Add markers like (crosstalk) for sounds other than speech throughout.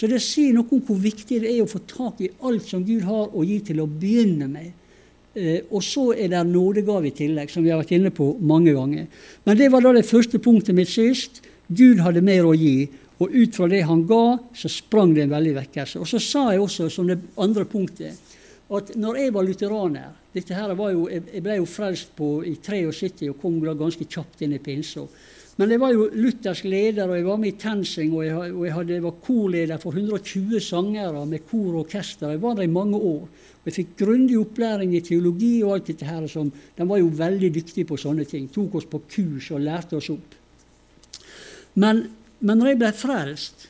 Så det sier noe om hvor viktig det er å få tak i alt som Gud har å gi til å begynne med. Eh, og så er det nådegave i tillegg, som vi har vært inne på mange ganger. Men det var da det første punktet mitt sist. Gud hadde mer å gi. Og ut fra det han ga, så sprang det en veldig vekkelse. Og så sa jeg også, som det andre punktet, at når jeg var lutheraner dette her var jo, Jeg ble jo frelst på, i 73 og kom da ganske kjapt inn i pinsa. Men jeg var jo luthersk leder, og jeg var med i TenSing, og jeg, og jeg, var korleder for 120 sangere med kor og orkester. Jeg var der i mange år. Og jeg fikk grundig opplæring i teologi og alt dette her. Som, de var jo veldig dyktige på sånne ting. Tok oss på kurs og lærte oss opp. Men, men når jeg ble frelst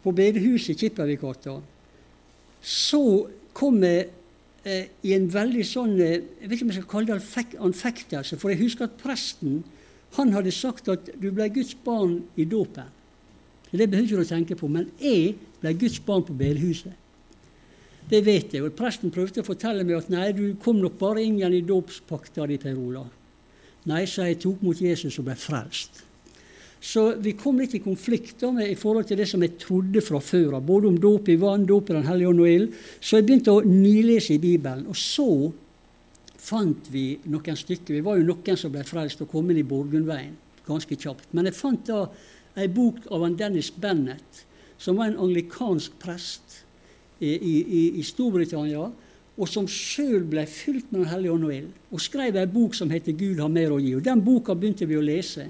på bedehuset i Kippervikgata, så kom jeg eh, i en veldig sånn eh, Jeg vet ikke om jeg skal kalle det anfektelse, for jeg husker at presten han hadde sagt at du ble Guds barn i dåpen. Det behøver ikke du å tenke på, men jeg ble Guds barn på bedehuset. Det vet jeg. Og presten prøvde å fortelle meg at nei, du kom nok bare inn igjen i dåpspakta di, Per Ola. Nei, så jeg tok mot Jesus og ble frelst. Så vi kom litt i konflikt med, i forhold til det som jeg trodde fra før av, både om dåp i vann, dåp i Den hellige ånd og ild. Så jeg begynte å nylese i Bibelen. Og så fant vi noen stykker. Vi var jo noen som ble frelst og kom inn i Borgundveien ganske kjapt. Men jeg fant da ei bok av en Dennis Bennett, som var en anglikansk prest i, i, i Storbritannia, og som sjøl ble fylt med Den hellige ånd og ild, og skrev ei bok som heter 'Gud har mer å gi'. Og Den boka begynte vi å lese.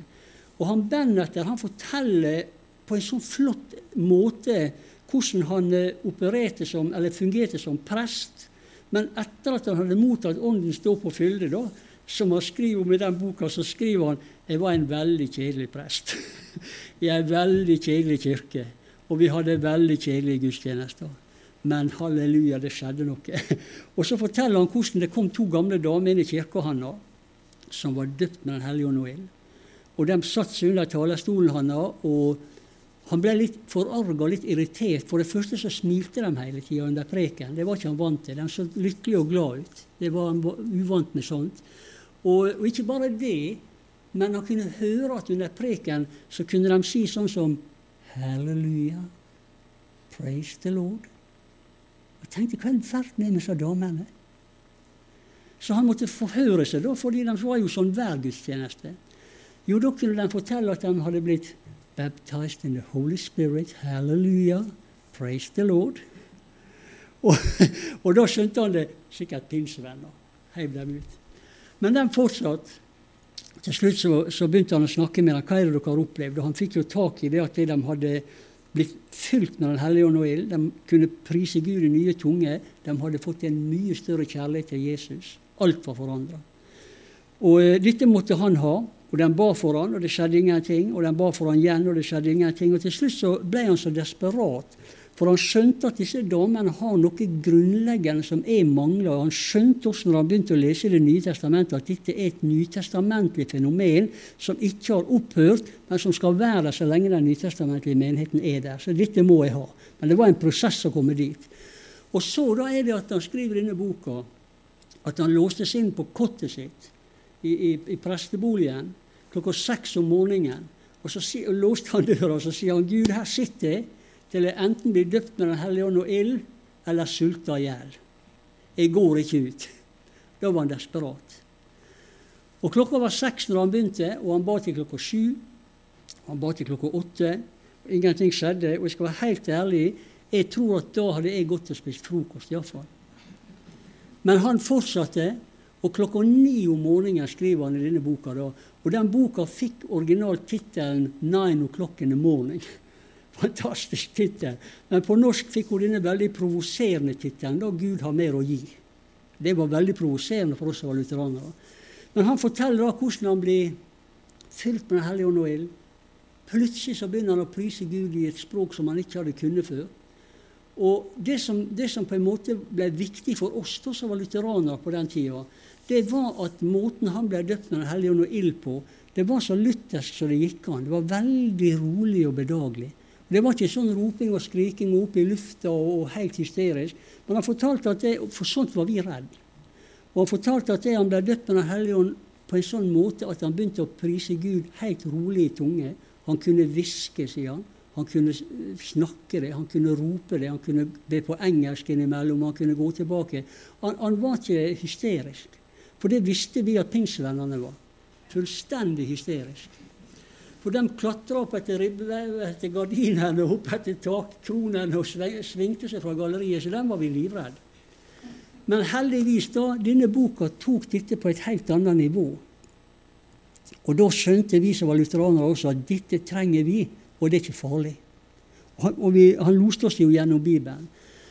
Og han Benneter han forteller på en sånn flott måte hvordan han eh, opererte som, eller fungerte som prest. Men etter at han hadde mottatt Åndens dåp og fylde, da, som han skriver om i den boka, så skriver han jeg var en veldig kjedelig prest (laughs) i ei veldig kjedelig kirke. Og vi hadde veldig kjedelige gudstjenester. Men halleluja, det skjedde noe. (laughs) og så forteller han hvordan det kom to gamle damer inn i kirka hans som var døpt med Den hellige ånd og ild. Og de satte seg under talerstolen hans, og han ble litt forarga litt irritert. For det første så smilte de hele tida under preken. Det var ikke han vant til. De så lykkelige og glad ut. Det var han uvant med sånt. Og, og, ikke bare det, men han kunne høre at under preken så kunne de si sånn som Halleluja, praise the Lord. Og tenkte hva i verden er med disse damene? Så han måtte forhøre seg, da, fordi de var jo sånn hver gudstjeneste. Jo, da kunne de fortelle at de hadde blitt baptized in the Holy Spirit. Halleluja. Praise the Lord. Og, og da skjønte han det sikkert pinsevenner. Heiv dem ut. Men de fortsatte. Til slutt så, så, begynte han å snakke med dem. Hva er det dere har opplevd? Og han fikk jo tak i det at de hadde blitt fylt med Den hellige ånd og ild. De kunne prise Gud i nye tunger. De hadde fått en mye større kjærlighet til Jesus. Alt var forandra. Og eh, dette måtte han ha. Og den ba for han, og det skjedde ingenting. Og den ba for han igjen, og det skjedde ingenting. Og til slutt så ble han så desperat. For han skjønte at disse damene har noe grunnleggende som er mangler. Han skjønte også når han begynte å lese Det nye testamentet, at dette er et nytestamentlig fenomen som ikke har opphørt, men som skal være der så lenge den nytestamentlige menigheten er der. Så dette må jeg ha. Men det var en prosess å komme dit. Og så da er det at han skriver denne boka at han låste seg inn på kottet sitt i, i, i presteboligen klokka seks om morgenen. Og så si, og låste han døra og så sier han, Gud, her sitter jeg til jeg enten blir døpt med Den hellige ånd og ild, eller sulter i hjel. Jeg går ikke ut. Da var han desperat. Og Klokka var seks når han begynte, og han ba til klokka sju. Han ba til klokka åtte. og Ingenting skjedde. Og jeg skal være helt ærlig, jeg tror at da hadde jeg gått og spist frokost, iallfall. Men han fortsatte, og klokka ni om morgenen skriver han i denne boka. da, Og den boka fikk originalt tittelen 'Nine O'Clock in the Morning'. (laughs) Fantastisk tittel. Men på norsk fikk hun denne veldig provoserende tittelen 'Da Gud har mer å gi'. Det var veldig provoserende for oss som var lutheranere. Men han forteller da hvordan han blir fylt med Den hellige ånd og ild. Plutselig så begynner han å prise Gud i et språk som han ikke hadde kunnet før. Og det som, det som, på en måte ble viktig for oss da, som var lutheranere på den tida, det var at måten han ble døpt med Den hellige ånd og ild på, det var så luthersk som det gikk an. Det var veldig rolig og bedagelig. Det var ikke sånn roping og skriking oppe i lufta og, og helt hysterisk. Men han fortalte at det, for sånt var vi redd. Og han fortalte at det han ble døpt med Den hellige ånd på en sånn måte at han begynte å prise Gud helt rolig i tunge. Han kunne hviske, sier han. Han kunne snakke det, han kunne rope det, han kunne be på engelsk innimellom, han kunne gå tilbake. Han, han var ikke hysterisk. For det visste vi at pinsevennene var. Fullstendig hysterisk. For de klatra opp etter ribbevevet, etter gardinene, opp etter takkronene og svingte seg fra galleriet, så dem var vi livredde. Men heldigvis, da, denne boka tok dette på et helt annet nivå. Og da skjønte vi som var lutheranere også at dette trenger vi, og det er ikke farlig. Og og vi, han loste oss jo gjennom Bibelen.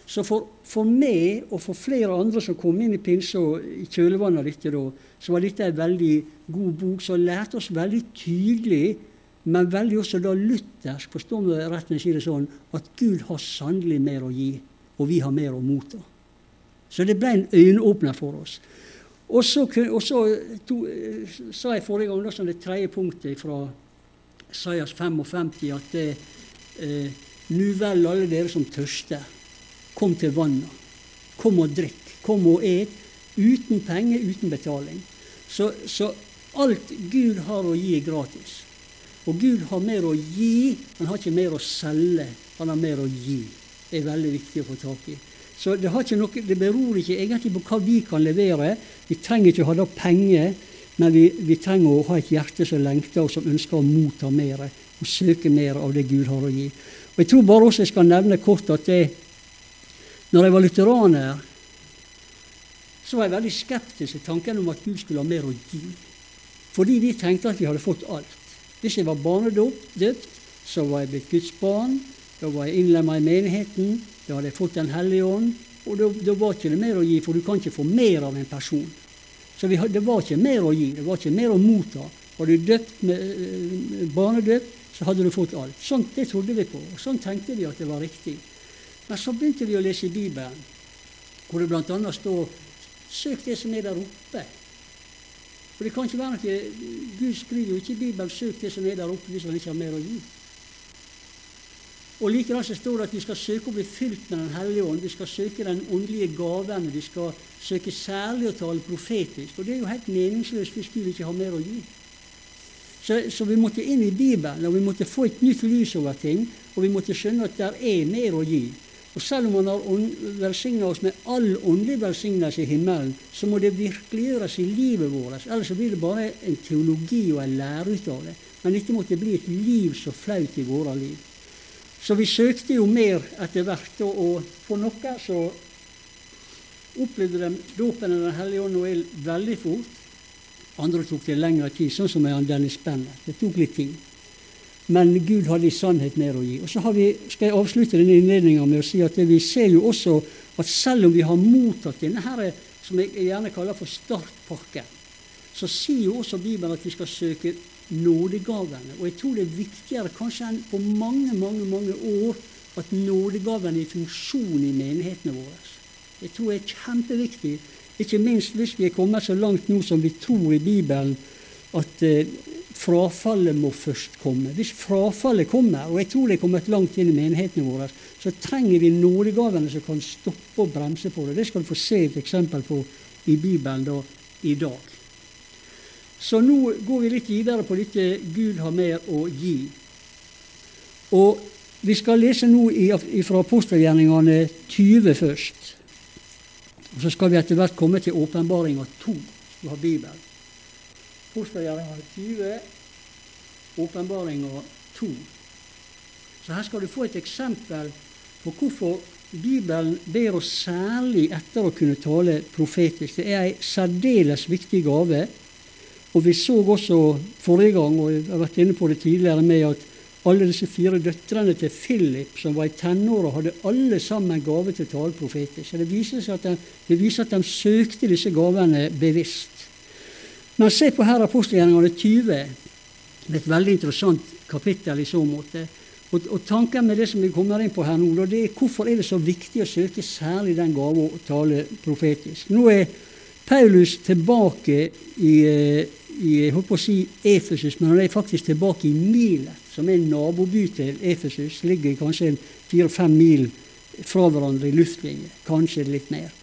Så for, for, meg og for flere andre som kom inn i pinse og i kjølvannet av dette, da, så var dette en veldig god bok som lærte oss veldig tydelig, men veldig også da luthersk, forstår vi rett når jeg sier det sånn, at Gud har sannelig mer å gi, og vi har mer å motta. Så det ble en øyenåpner for oss. Og så, og så to, sa jeg forrige gang da, som det tredje punktet fra Sajas 55 at eh, nu vel alle dere som tørster Kom til vannet. Kom og drikk. Kom og et. Uten penger, uten betaling. Så, så, alt Gud har å gi, er gratis. Og Gud har mer å gi, han har ikke mer å selge. Han har mer å gi. Det er veldig viktig å få tak i. Så det, noe, det beror ikke egentlig på hva vi kan levere. Vi trenger ikke å ha da penger, men vi, vi, trenger å ha et hjerte som lengter og som ønsker å motta mer og søke mer av det Gud har å gi. Og Jeg tror bare også jeg skal nevne kort at det, når jeg var lutheraner, så var jeg veldig skeptisk til tanken om at Gud skulle ha mer å gi. Fordi vi tenkte at vi hadde fått alt. Hvis jeg var barnedøpt, så var jeg blitt Guds barn. Da var jeg innlemma i menigheten. Da hadde jeg fått Den hellige ånd. Og da, var ikke det mer å gi, for du kan ikke få mer av en person. Så vi, det var ikke mer å gi, det var ikke mer å motta. Var du døpt med eh, barnedøpt, så hadde du fått alt. Sånn, Det trodde vi på, sånn tenkte vi at det var riktig. Men så begynte vi å lese i Bibelen, hvor det bl.a. står 'søk det som er der oppe'. For det kan ikke være noe, Gud skriver jo ikke i Bibelen 'søk det som er der oppe', hvis han ikke har mer å gi. Og Likedan så står det at vi skal søke å bli fylt med Den hellige ånd. Vi skal søke den åndelige gaven. Vi skal søke særlig å tale profetisk. Og det er jo helt meningsløst hvis Gud ikke har mer å gi. Så, så, vi måtte inn i Bibelen, og vi måtte få et nytt lys over ting. Og vi måtte skjønne at det er mer å gi. Og selv om han har velsigna oss med all åndelig velsignelse i himmelen, så må det virkeliggjøres i livet vårt. Ellers blir det bare en teologi og en lære ut av det. Men dette måtte bli et liv så flaut i våre liv. Så vi søkte jo mer etter hvert, og, for noen så opplevde de dåpen av Den hellige ånd og ild veldig fort. Andre tok det lengre tid, sånn som med Dennis Bennett. Det tok litt tid. Men Gud hadde i sannhet mer å gi. Og så vi, skal jeg avslutte denne innledninga med å si at vi ser jo også at selv om vi har mottatt denne her, som jeg gjerne kaller for startpakke, så sier jo også Bibelen at vi skal søke nådegavene. Og jeg tror det er viktigere kanskje enn på mange, mange, mange år at nådegavene er funksjon i menighetene våre. Jeg tror det er kjempeviktig, ikke minst hvis vi er kommet så langt nå som vi tror i Bibelen, at eh, frafallet må først komme. Hvis frafallet kommer, og jeg tror det er kommet langt inn i menighetene våre, så trenger vi nådegavene som kan stoppe og bremse på det. Det skal du få se et eksempel på i Bibelen da, i dag. Så nå går vi litt videre på dette Gud har mer å gi. Og vi skal lese nå fra apostelgjerningene 20 først. Og så skal vi etter hvert komme til åpenbaringa 2. Du har Bibelen. Apostelgjerninga 20, åpenbaringa 2. Så her skal du få et eksempel på hvorfor Bibelen ber oss særlig etter å kunne tale profetisk. Det er ei særdeles viktig gave. Og vi så også forrige gang, og jeg har vært inne på det tidligere, med at alle disse fire døtrene til Philip, som var i tenåra, hadde alle sammen gave til å tale profetisk. Så det viser, at de, det viser at de søkte disse gavene bevisst. Men se på her apostelgjerningene 20, et veldig interessant kapittel i så måte. Og, og, tanken med det som vi kommer inn på her nå, det er hvorfor er det så viktig å søke særlig den gave å tale profetisk. Nå er Paulus tilbake i, eh, i jeg håper å si Efesus, men han er faktisk tilbake i Milet, som er en naboby til Efesus. Ligger kanskje fire-fem mil fra hverandre i luftlinje, kanskje litt mer.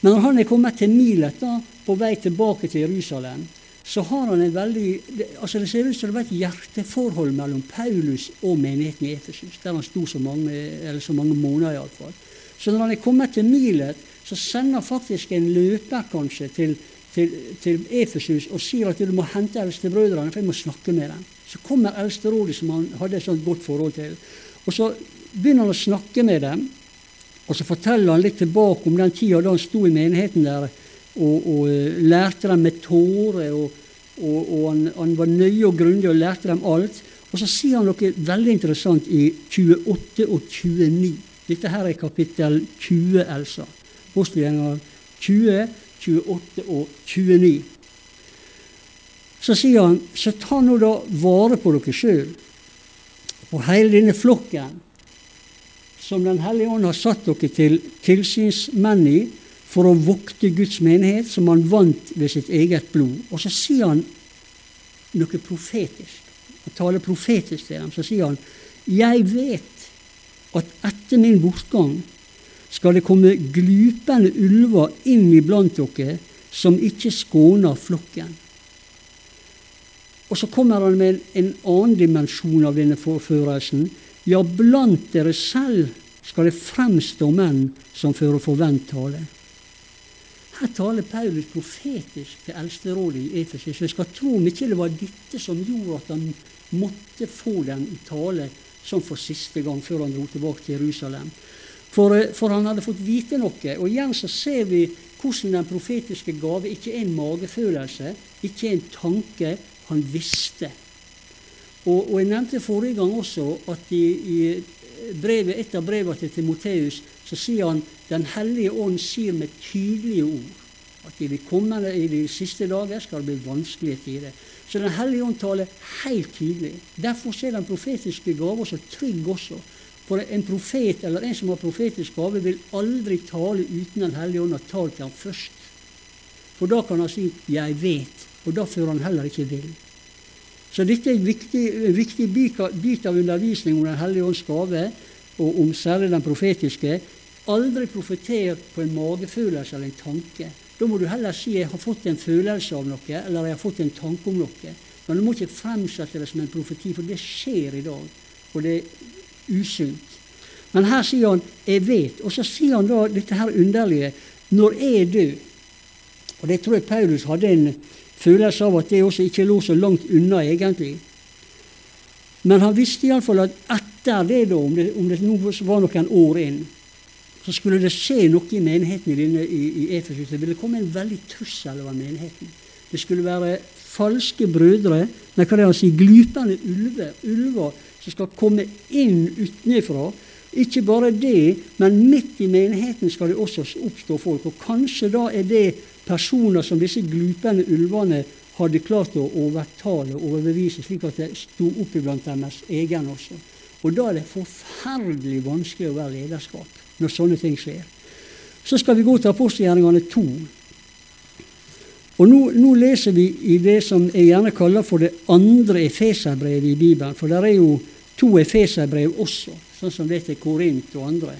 Men når han er kommet til Milet, da, på vei tilbake til Jerusalem, så har han en veldig det, altså det ser ut som det var et hjerteforhold mellom Paulus og menigheten i Efesus, der han sto så mange, eller så mange måneder iallfall. Så når han er kommet til Milet, så sender faktisk en løper kanskje til, til, til Efesus og sier at du må hente eldstebrødrene, for jeg må snakke med dem. Så kommer eldsterådet som han hadde et sånt godt forhold til. Og så begynner han å snakke med dem, og så forteller han litt tilbake om den tida da han sto i menigheten der og, og uh, lærte dem med tårer. Og, og, og han, han, var nøye og grundig og lærte dem alt. Og så sier han noe veldig interessant i 28 og 29. Dette her er kapittel 20, Elsa. Apostelgjenger 20, 28 og 29. Så sier han, så ta nå da vare på dere sjøl, på hele denne flokken, som Den hellige ånd har satt dere til tilsynsmenn i, for å vokte Guds menighet, som han vant ved sitt eget blod. Og så sier han noe profetisk. Han taler profetisk til dem. Så sier han, jeg vet at etter min bortgang skal det komme glupende ulver inn iblant dere som ikke skåner flokken. Og så kommer han med en, en annen dimensjon av denne forførelsen. Ja, blant dere selv skal det fremstå menn som fører forvent tale. Her taler Paulus profetisk til eldsterådet i Efesus. Jeg skal tro om ikke det var dette som gjorde at han måtte få den i tale som for siste gang før han dro tilbake til Jerusalem. For, eh, for, han hadde fått vite noe. Og igjen så ser vi hvordan den profetiske gave ikke er en magefølelse, ikke en tanke. Han visste. Og, og jeg nevnte forrige gang også at i, i brevet, et av brevene til Timoteus så sier han Den hellige ånd sier med tydelige ord at i de kommende i de siste dager skal det bli vanskelige tider. Så Den hellige ånd taler helt tydelig. Derfor er den profetiske gave så trygg også. For en profet eller en som har profetisk gave, vil aldri tale uten Den hellige ånd har talt til ham først. For da kan han si 'jeg vet', og da fører han heller ikke vil. Så dette er en viktig, viktig bit av undervisning om Den hellige ånds gave, og om særlig den profetiske. Aldri profeter på en magefølelse eller en tanke. Da må du heller si 'jeg har fått en følelse av noe', eller 'jeg har fått en tanke om noe'. Men du må ikke fremsette det som en profeti, for det skjer i dag, og det er usunt. Men her sier han 'jeg vet', og så sier han da dette her underlige 'når er du, Og det tror jeg Paulus hadde en følelse av at det også ikke lå så langt unna, egentlig. Men han visste iallfall at etter det, da, om det, om det var noen år inn, så skulle det skje noe i menigheten i, i, i Efesus. Det ville komme en veldig trussel over menigheten. Det skulle være falske brødre, nei, hva er det han å si, glupende ulver, ulver som skal komme inn utenfra. Ikke bare det, men midt i menigheten skal det også oppstå folk. Og kanskje da er det personer som disse glupende ulvene hadde klart å overtale og overbevise, slik at det sto opp iblant deres egen også. Og da er det forferdelig vanskelig å være lederskap når sånne ting skjer. Så skal vi gå til apostelgjerningene 2. Og nå, nå, leser vi i det som jeg gjerne kaller for det andre efeserbrevet i Bibelen. For det er jo to efeserbrev også, sånn som det til Korint og andre.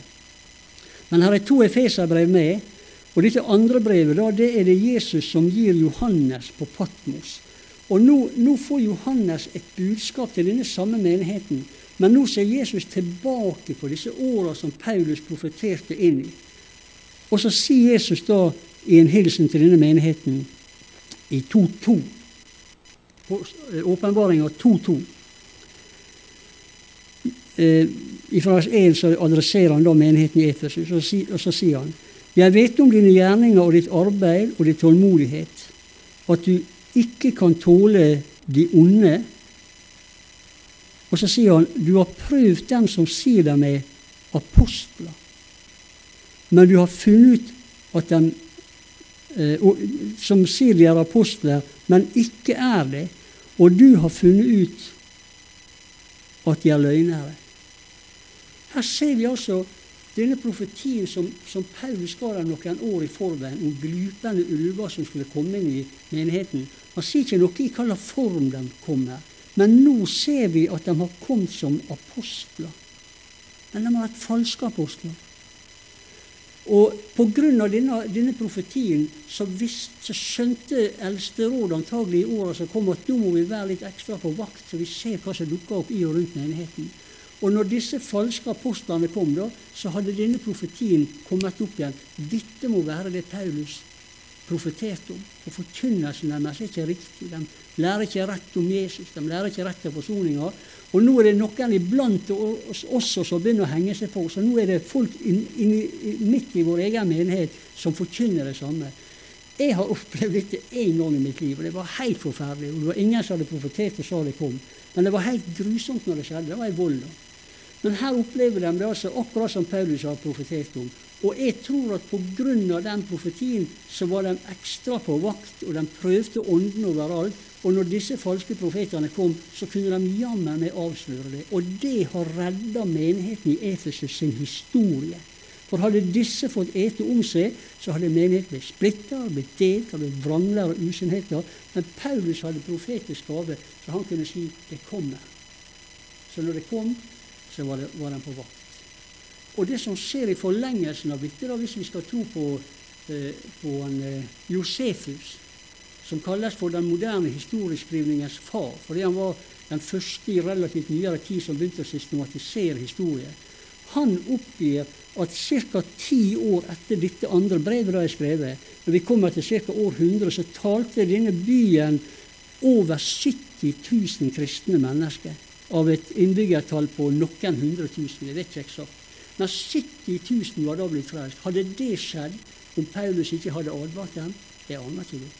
Men her er to efeserbrev med. Og dette andre brevet da, det er det Jesus som gir Johannes på Patmos. Og nå, nå får Johannes et budskap til denne samme menigheten men nå ser Jesus tilbake på disse åra som Paulus profeterte inn i. Og så sier Jesus da i en hilsen til denne menigheten i 2.2, åpenbaringa 2.2 eh, I vers 1 så adresserer han da menigheten i Efesus, og så sier han Jeg vet om dine gjerninger og ditt arbeid og din tålmodighet, at du ikke kan tåle de onde, og så sier han du har prøvd dem som sier dem er apostler, men du har funnet ut at de eh, som sier de er apostler, men ikke er det, og du har funnet ut at de er løgnere. Her ser vi altså denne profetien som, som Paulus ga dem noen år i forveien, om glupende ulver som skulle komme inn i menigheten. Han sier ikke noe i hvilken form de kommer. Men nå ser vi at de har kommet som apostler. Men de har vært falske apostler. Og pga. Denne, denne profetien så, visst, så skjønte Eldsterådet antagelig i åra som kom, at nå må vi være litt ekstra på vakt, så vi ser hva som dukker opp i og rundt menigheten. Og når disse falske apostlene kom, da, så hadde denne profetien kommet opp igjen. Dette må være det Paulus profeterte om. Og forkynnelsen deres er ikke riktig. De lærer ikke rett om Jesus, de lærer ikke rett til forsoninga. Og nå er det noen iblant oss også som begynner å henge seg på. Så nå er det folk in, in, in, midt i vår egen menighet som forkynner det samme. Jeg har opplevd dette én gang i mitt liv, og det var helt forferdelig. Og det var ingen som hadde profetert og sa det kom. Men det var helt grusomt når det skjedde. Det var i vold. Men her opplever de det altså akkurat som Paulus har profetert om. Og jeg tror at pga. den profetien så var de ekstra på vakt, og de prøvde ånden overalt. Og når disse falske profetene kom, så kunne de jammen meg avsløre det. Og det har redda menigheten i Efesus sin historie. For hadde disse fått ete om seg, så hadde menigheten blitt splitta, blitt delt, blitt vrangler og usunnheter. Men Paulus hadde profetisk gave, så han kunne si 'det kommer'. Så når det kom, så var, det, var den på vakt. Og det som skjer i forlengelsen av dette, da, hvis vi skal tro på, eh, på en, eh, Josefus, som kalles for den moderne historieskrivningens far, fordi han var den første i relativt nyere tid som begynte å systematisere historie, han oppgir at ca. ti år etter dette andre brevet da er skrevet, når vi kommer til ca. år 100, så talte denne byen over 70 000 kristne mennesker av et innbyggertall på noen hundre tusen. Jeg vet ikke eksakt. Men 70 000 var da blitt frelst. Hadde det skjedd om Paulus ikke hadde advart dem? Jeg aner ikke det.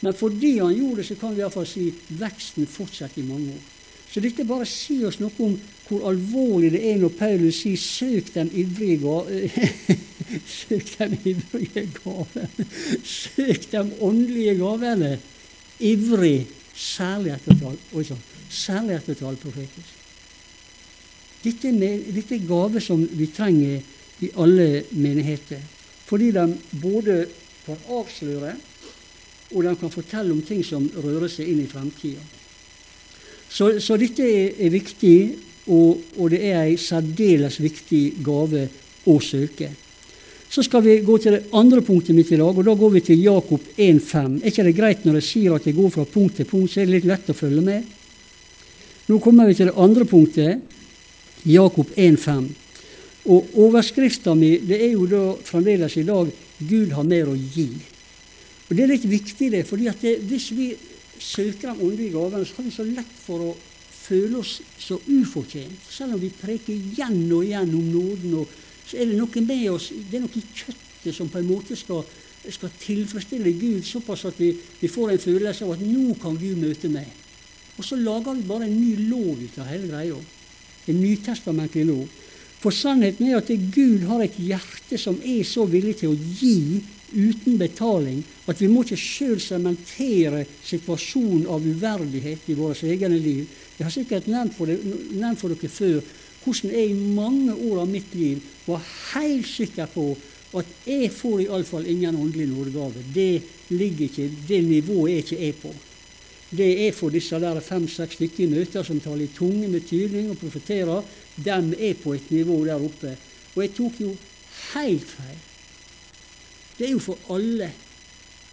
Men fordi han gjorde det, så kan vi iallfall si veksten fortsetter i mange år. Så dette bare sier oss noe om hvor alvorlig det er når Paulus sier 'søk dem ivrige gaver'. (laughs) Søk dem ivrige gaver. (laughs) Søk dem åndelige gavene ivrig, særlig etter tall. Særlig etter tall profetisk. Dette, dette er gaver som vi trenger i alle menigheter. Fordi de både kan avsløre, og de kan fortelle om ting som rører seg inn i fremtida. Så, så, dette er, er viktig, og, og, det er en særdeles viktig gave å søke. Så skal vi gå til det andre punktet mitt i dag, og da går vi til Jakob 1,5. Er ikke det greit når jeg sier at jeg går fra punkt til punkt, så er det litt lett å følge med? Nå kommer vi til det andre punktet, Jakob 1,5. Og overskrifta mi det er jo da fremdeles i dag 'Gud har mer å gi'. Og Det er litt viktig, det, fordi at det, hvis vi søker de åndelige gavene, så har vi så lett for å føle oss så ufortjent. Selv om vi preker igjen og igjen om nåden, og så er det noe med oss, det er noe i kjøttet som på en måte skal, skal tilfredsstille Gud såpass at vi, vi, får en følelse av at 'nå kan Gud møte meg'. Og så lager vi bare en ny lov ut av hele greia en nytestamentlig lov. For sannheten er at Gud har et hjerte som er så villig til å gi uten betaling at vi må ikke sjøl sementere situasjonen av uverdighet i våre egne liv. Jeg har sikkert nevnt for, det, nevnt for dere før hvordan jeg i mange år av mitt liv var helt sikker på at jeg får iallfall ingen åndelig nådegave. Det ligger ikke, det nivået er ikke jeg på det er for disse der fem-seks stykker i møter som taler i tunge med tydning og profeterer. De er på et nivå der oppe. Og jeg tok jo helt feil. Det er jo for alle.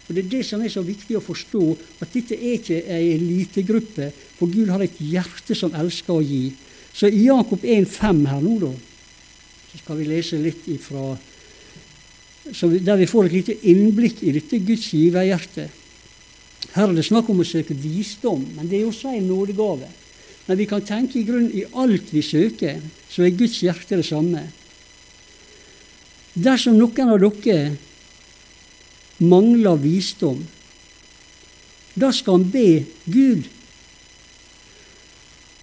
Og Det er det som er så viktig å forstå, at dette er ikke ei elitegruppe. For Gud har et hjerte som elsker å gi. Så i Jakob 1,5 her nå, da, så skal vi lese litt ifra Der vi får et lite innblikk i dette Guds giverhjerte. Her er det snakk om å søke visdom, men det er også en nådegave. Men vi kan tenke i grunn i alt vi søker, så er Guds hjerte det samme. Dersom noen av dere mangler visdom, da skal han be Gud,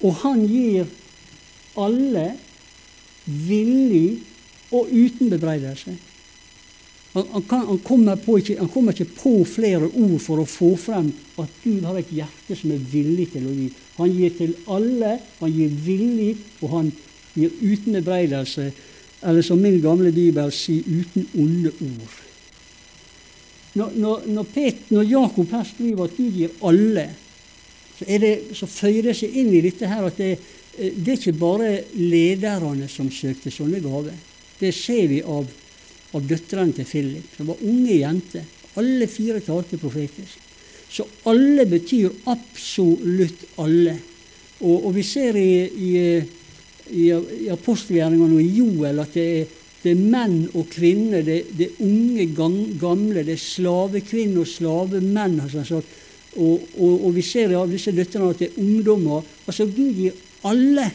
og han gir alle villig og uten bebreidelse. Han, han, kan, han, kommer ikke, han, kommer ikke, på flere ord for å få frem at Gud har et hjerte som er villig til å gi. Han gir til alle, han gir villig, og han gir uten bebreidelse. Eller som min gamle bibel sier, uten onde ord. Når, når, når, Pet, når Jakob her skriver at Gud gir alle, så, det, så føyer det seg inn i dette her at det, det er ikke bare lederne som søkte sånne gaver. Det ser vi av av døtrene til Philip. som var unge jenter. Alle fire talte profetisk. Så alle betyr absolutt alle. Og, og vi ser i, i, i, i apostelgjerningene og i Joel at det er, det er menn og kvinner, det, det er unge, gamle, det er slavekvinner og slavemenn. Og, og, og, vi ser av disse døtrene at det er ungdommer. Altså Gud gir alle.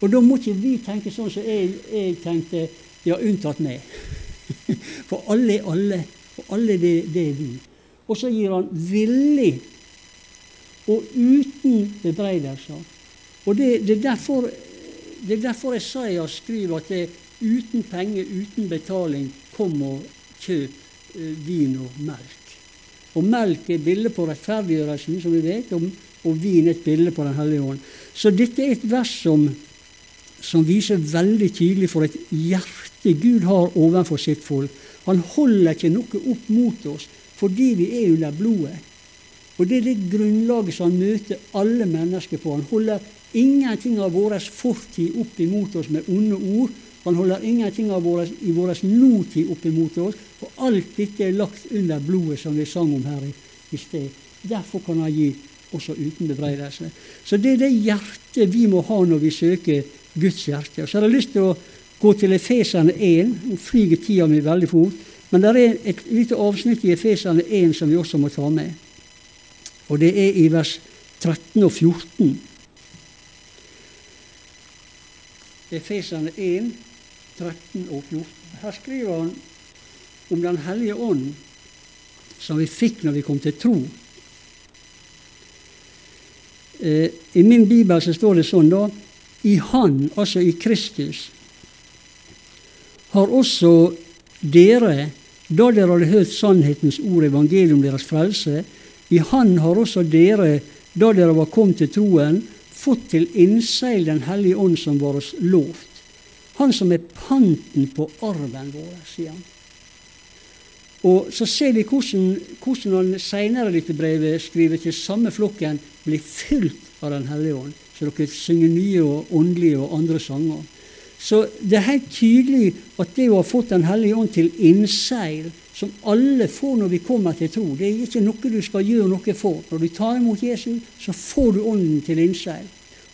Og da må ikke vi tenke sånn som jeg, jeg tenkte, ja, unntatt meg. (laughs) For alle er alle, og alle det, det er vi. Og så gir han villig og uten bebreidelser. Og det, det, er derfor, det er derfor Esaias skriver at det er uten penger, uten betaling, kom og kjøp eh, vin og melk. Og melk er bildet på rettferdiggjørelsen, som vi vet, og, og vin et bilde på Den hellige ånd. Så dette er et vers som, som viser veldig tydelig for et hjerte Gud har overfor sitt folk. Han holder ikke noe opp mot oss fordi vi er under blodet. Og Det er det grunnlaget som han møter alle mennesker på. Han holder ingenting av vår fortid opp imot oss med onde ord. Han holder ingenting av våres, i vår nåtid opp imot oss. Og alt dette er lagt under blodet, som vi sang om her i, i sted. Derfor kan han gi også uten bebreidelse. Så det er det hjertet vi må ha når vi søker Guds hjerte. Og så har jeg lyst til å gå til Efeserne 1. Nå flyger tida mi veldig fort. Men det er et lite avsnitt i Efeserne 1 som vi også må ta med. Og det er i vers 13 og 14. Efeserne 1, 13 og 14. Her skriver han om Den hellige ånd, som vi fikk når vi kom til tro. Eh, I min bibel så står det sånn, da I Han, altså i Kristus, har også dere, da dere hadde hørt sannhetens ord, evangeliet om deres frelse, i Han har også dere, da dere var kommet til troen, fått til innseil Den hellige ånd som var oss lovt. Han som er panten på arven vår, sier han. Og Så ser vi hvordan, hvordan han seinere i dette brevet skriver til samme flokken blir fylt av Den hellige ånd, så dere synger nye og åndelige og andre sanger. Så det er helt tydelig at det å ha fått Den hellige ånd til innseil, som alle får når vi kommer til tro, det er ikke noe du skal gjøre noe for. Når du tar imot Jesus, så får du Ånden til innseil.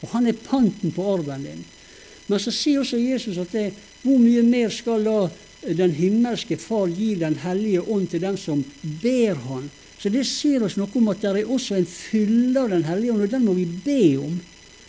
Og han er panten på arven din. Men så sier også Jesus at det, hvor mye mer skal da den himmelske Far gir Den hellige ånd til den som ber Han? Så det sier oss noe om at det er også en fylde av Den hellige ånd, og den må vi be om.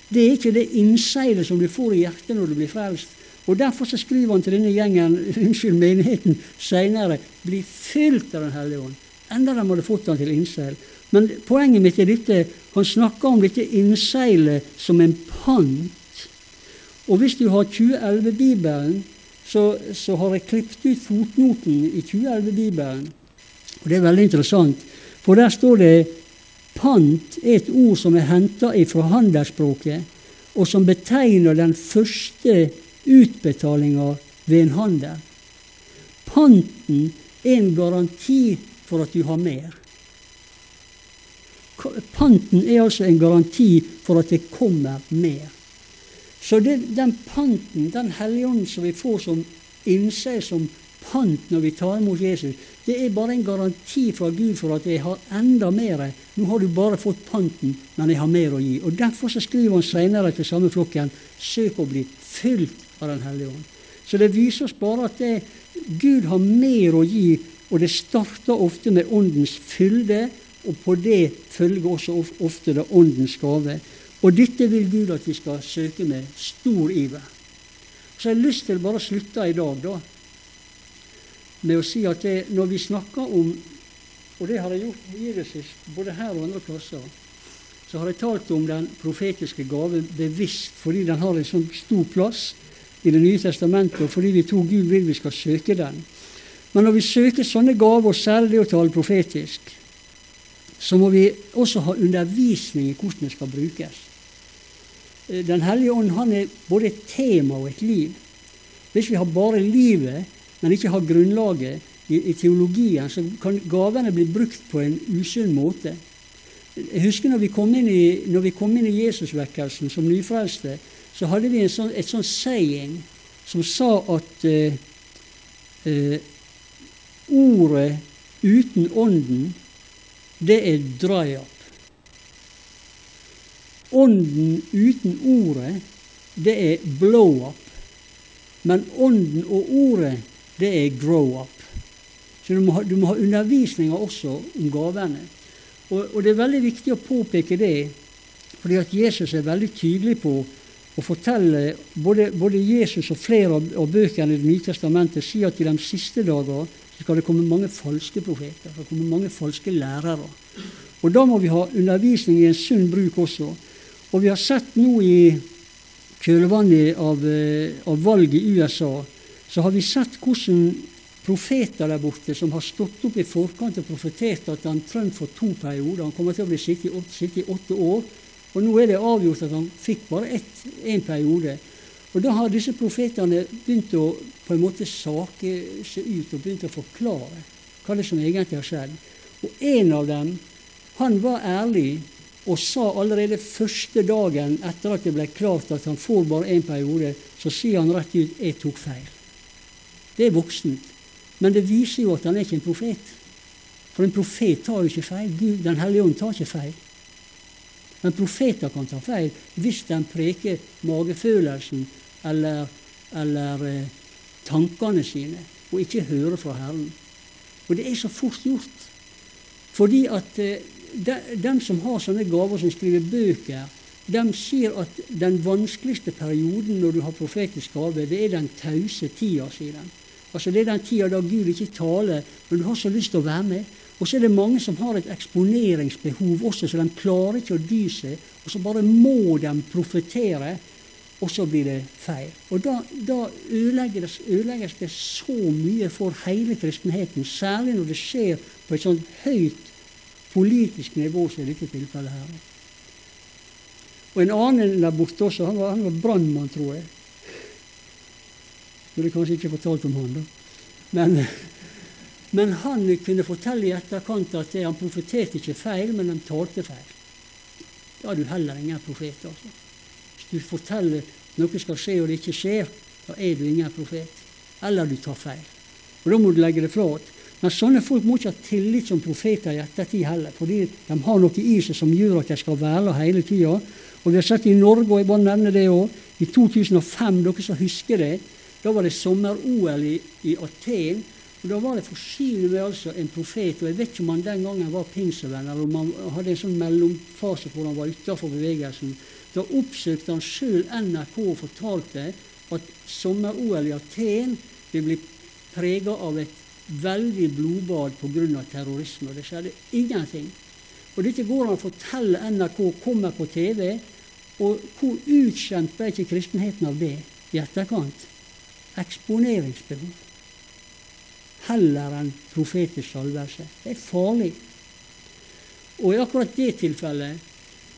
Det er ikke det innseilet som du får i hjertet når du blir frelst. Og Derfor så skriver han til denne gjengen, (laughs) unnskyld menigheten, seinere bli fylt av Den hellige ånd. Enda de hadde fått han til innseil. Men poenget mitt er dette, han snakker om dette innseilet som en pant. Og hvis du har 2011-bibelen, så, så, har jeg klippet ut fotnoten i 2011-bibelen. Og Det er veldig interessant, for der står det Pant er et ord som er henta fra handelsspråket, og som betegner den første utbetalinga ved en handel. Panten er en garanti for at du har mer. Panten er altså en garanti for at det kommer mer. Så det, den panten, den helligånden som vi får som innse som pant når vi tar imot Jesus, det er bare en garanti fra Gud for at jeg har enda mer. Nå har du bare fått panten, men jeg har mer å gi. Og Derfor så skriver han senere til samme flokken søk å bli fylt av Den hellige ånd. Så det viser oss bare at det, Gud har mer å gi, og det starter ofte med åndens fylde, og på det følger også ofte det åndens gave. Og dette vil Gud at vi skal søke med stor iver. Så jeg har lyst til bare å slutte i dag, da med å si at det, når vi snakker om Og det har jeg gjort i sist, både her og andre plasser. Så har jeg talt om den profetiske gave bevisst, fordi den har en sånn stor plass i Det nye testamentet, og fordi vi tror Gud vil vi skal søke den. Men når vi søker sånne gaver, og særlig det å tale profetisk, så må vi også ha undervisning i hvordan det skal brukes. Den hellige ånd han er både et tema og et liv. Hvis vi har bare livet, men ikke har grunnlaget i, i, teologien, så kan gavene bli brukt på en usunn måte. Jeg husker når vi kom inn i, når Jesusvekkelsen som nyfrelste, så hadde vi sånn, et sånn saying som sa at uh, eh, ordet uten ånden, det er dry up. Ånden uten ordet, det er blow up. Men ånden og ordet, det er grow up. Så du må ha, du må ha undervisninger også om gavene. Og, og, det er veldig viktig å påpeke det, fordi at Jesus er veldig tydelig på å fortelle Både, både Jesus og flere av, av bøkene i Det nye testamentet sier at i de siste dager skal det komme mange falske profeter, det skal komme mange falske lærere. Og da må vi ha undervisning i en sunn bruk også. Og vi har sett nå i kjølvannet av, eh, av valget i USA, så har vi sett hvordan profeter der borte som har stått opp i forkant og profetert at han Trump får to perioder. Han kommer til å bli sitte i, sitte i åtte år. Og nå er det avgjort at han fikk bare én periode. Og da har disse profetene begynt å på en måte sake seg ut og begynt å forklare hva det som egentlig har skjedd. Og en av dem, han var ærlig og sa allerede første dagen etter at det ble klart at han får bare én periode, så sier han rett ut 'jeg tok feil'. Det er voksent. Men det viser jo at han er ikke en profet. For en profet tar jo ikke feil. Gud, Den hellige ånd tar ikke feil. Men profeter kan ta feil hvis de preker magefølelsen eller, eller eh, tankene sine, og ikke hører fra Herren. Og det er så fort gjort. Fordi at eh, de, de, som har sånne gaver, som skriver bøker, de sier at den vanskeligste perioden når du har profetisk gave, det er den tause tida, sier de. Altså Det er den tida da Gud ikke taler, men du har så lyst til å være med. Og så er det mange som har et eksponeringsbehov også, så de klarer ikke å dy seg. Og så bare må de profetere, og så blir det feil. Og da, da ødelegges, ødelegges, det så mye for hele kristenheten, særlig når det skjer på et sånt høyt politisk nivå som i dette tilfellet her. Og en annen der borte også, han var, han var brannmann, tror jeg. Burde kanskje ikke fortalt om han, da. Men, (laughs) men han kunne fortelle i etterkant at han profeterte ikke feil, men han talte feil. Da er du heller ingen profet. altså. Hvis du forteller noe skal skje, og det ikke skjer, da er du ingen profet. Eller du tar feil. Og Da må du legge det flat. Men sånne folk må ikke ha tillit som profeter i ettertid heller, fordi de har noe i seg som gjør at de skal være hele tida. Og vi har sett i Norge, og jeg bare nevner det òg, i 2005, dere som husker det, da var det sommer-OL i, i, Aten. og Da var det forsynet med altså en profet. og Jeg vet ikke om han den gangen var pinsevenn, eller om han hadde en sånn mellomfase hvor han var utafor bevegelsen. Da oppsøkte han sjøl NRK og fortalte at sommer-OL i Aten vil bli prega av et veldig blodbad pga. terrorisme. Og det skjedde ingenting. Og dette går an å fortelle NRK kommer på TV. Og hvor utskjemt ble ikke kristenheten av det i etterkant? eksponeringsbehov heller enn profetisk salvelse. Det er farlig. Og i akkurat det tilfellet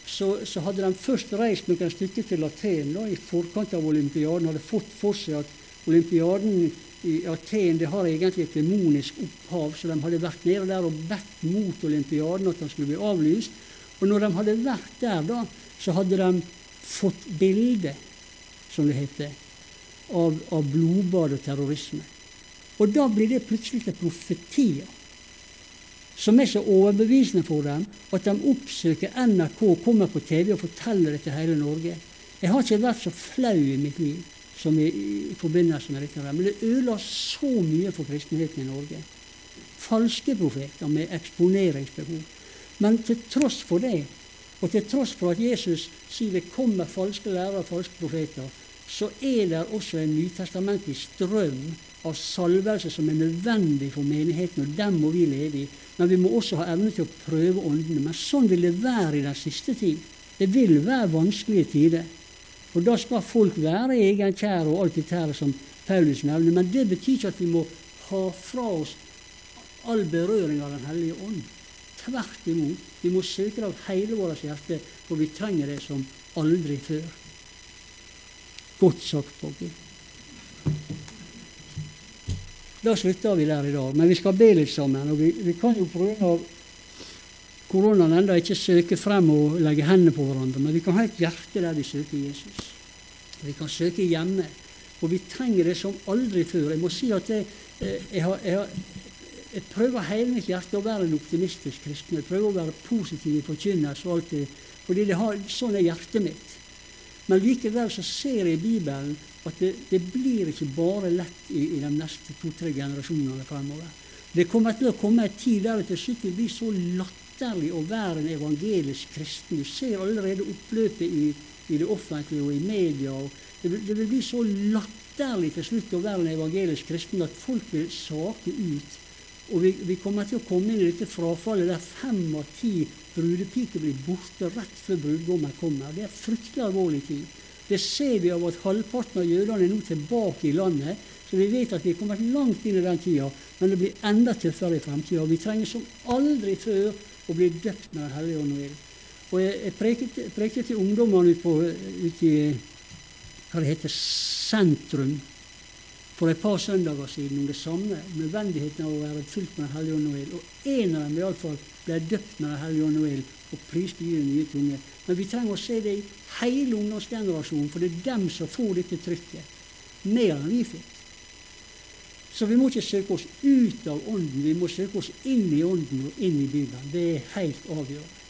så, så hadde de først reist noen stykker til Aten da, i forkant av olympiaden. Hadde fått for seg at olympiaden i Aten det har egentlig et demonisk opphav. Så de hadde vært nede der og bedt mot olympiaden at den skulle bli avlyst. Og når de hadde vært der, da, så hadde de fått bilde, som det heter, av, av blodbad og terrorisme. Og da blir det plutselig til profetier som er så overbevisende for dem at de oppsøker NRK, kommer på TV og forteller det til hele Norge. Jeg har ikke vært så flau i mitt liv som i, i forbindelse med dette. Men det ødela så mye for kristenheten i Norge. Falske profeter med eksponeringsbehov. Men til tross for det, og til tross for at Jesus sier det kommer falske lærere og falske profeter, så er det også en nytestamentlig strøm av salvelse som er nødvendig for menigheten, og den må vi leve i. Men vi må også ha evne til å prøve åndene. Men sånn vil det være i den siste tid. Det vil være vanskelige tider. Og da skal folk være egenkjære og alt dette som Paulus nevner. Men det betyr ikke at vi må ha fra oss all berøring av Den hellige ånd. Tvert imot. Vi må søke det av hele vårt hjerte, for vi trenger det som aldri før. Godt sagt, Bogge. Da slutter vi der i dag. Men vi skal be litt sammen. og Vi, vi kan jo pga. Koronaen enda ikke søke frem og legge hendene på hverandre, men vi kan ha et hjerte der vi søker Jesus. Vi kan søke hjemme. Og vi trenger det som aldri før. Jeg må si at det, eh, jeg, har, jeg, har, jeg, prøver hele mitt hjerte å være en optimistisk kristen. Jeg prøver å være positiv i forkynnelse og alt fordi det har, sånn er hjertet mitt. Men likevel så ser jeg i Bibelen at det, det blir ikke bare lett i, i de neste to-tre generasjonene fremover. Det kommer til å komme en tid der det til slutt vil bli så latterlig å være en evangelisk kristen. Du ser allerede oppløpet i, i det offentlige og i media. Og det, vil, det vil bli så latterlig til slutt å være en evangelisk kristen at folk vil sake ut. Og vi, vi, kommer til å komme inn i dette frafallet der fem av ti brudepiker blir borte rett før brudgommen kommer. Det er fryktelig alvorlig tid. Det ser vi av at halvparten av jødene er nå tilbake i landet. Så vi vet at vi er kommet langt inn i den tida, men det blir enda tøffere i fremtida. Vi trenger som aldri før å blir døpt med Den hellige ånd og. Og jeg, jeg preket, til ungdommene ute ut i hva det heter, sentrum for et par søndager siden om det samme, nødvendigheten av å være fylt med Den hellige ånd og ild. Og en av dem iallfall ble døpt med Den hellige ånd og ild og priste Gud nye tunge. Men vi trenger å se det i hele ungdomsgenerasjonen, for det er dem som får dette trykket. Mer enn vi fikk. Så vi må ikke søke oss ut av Ånden, vi må søke oss inn i Ånden og inn i Bibelen. Det er helt avgjørende.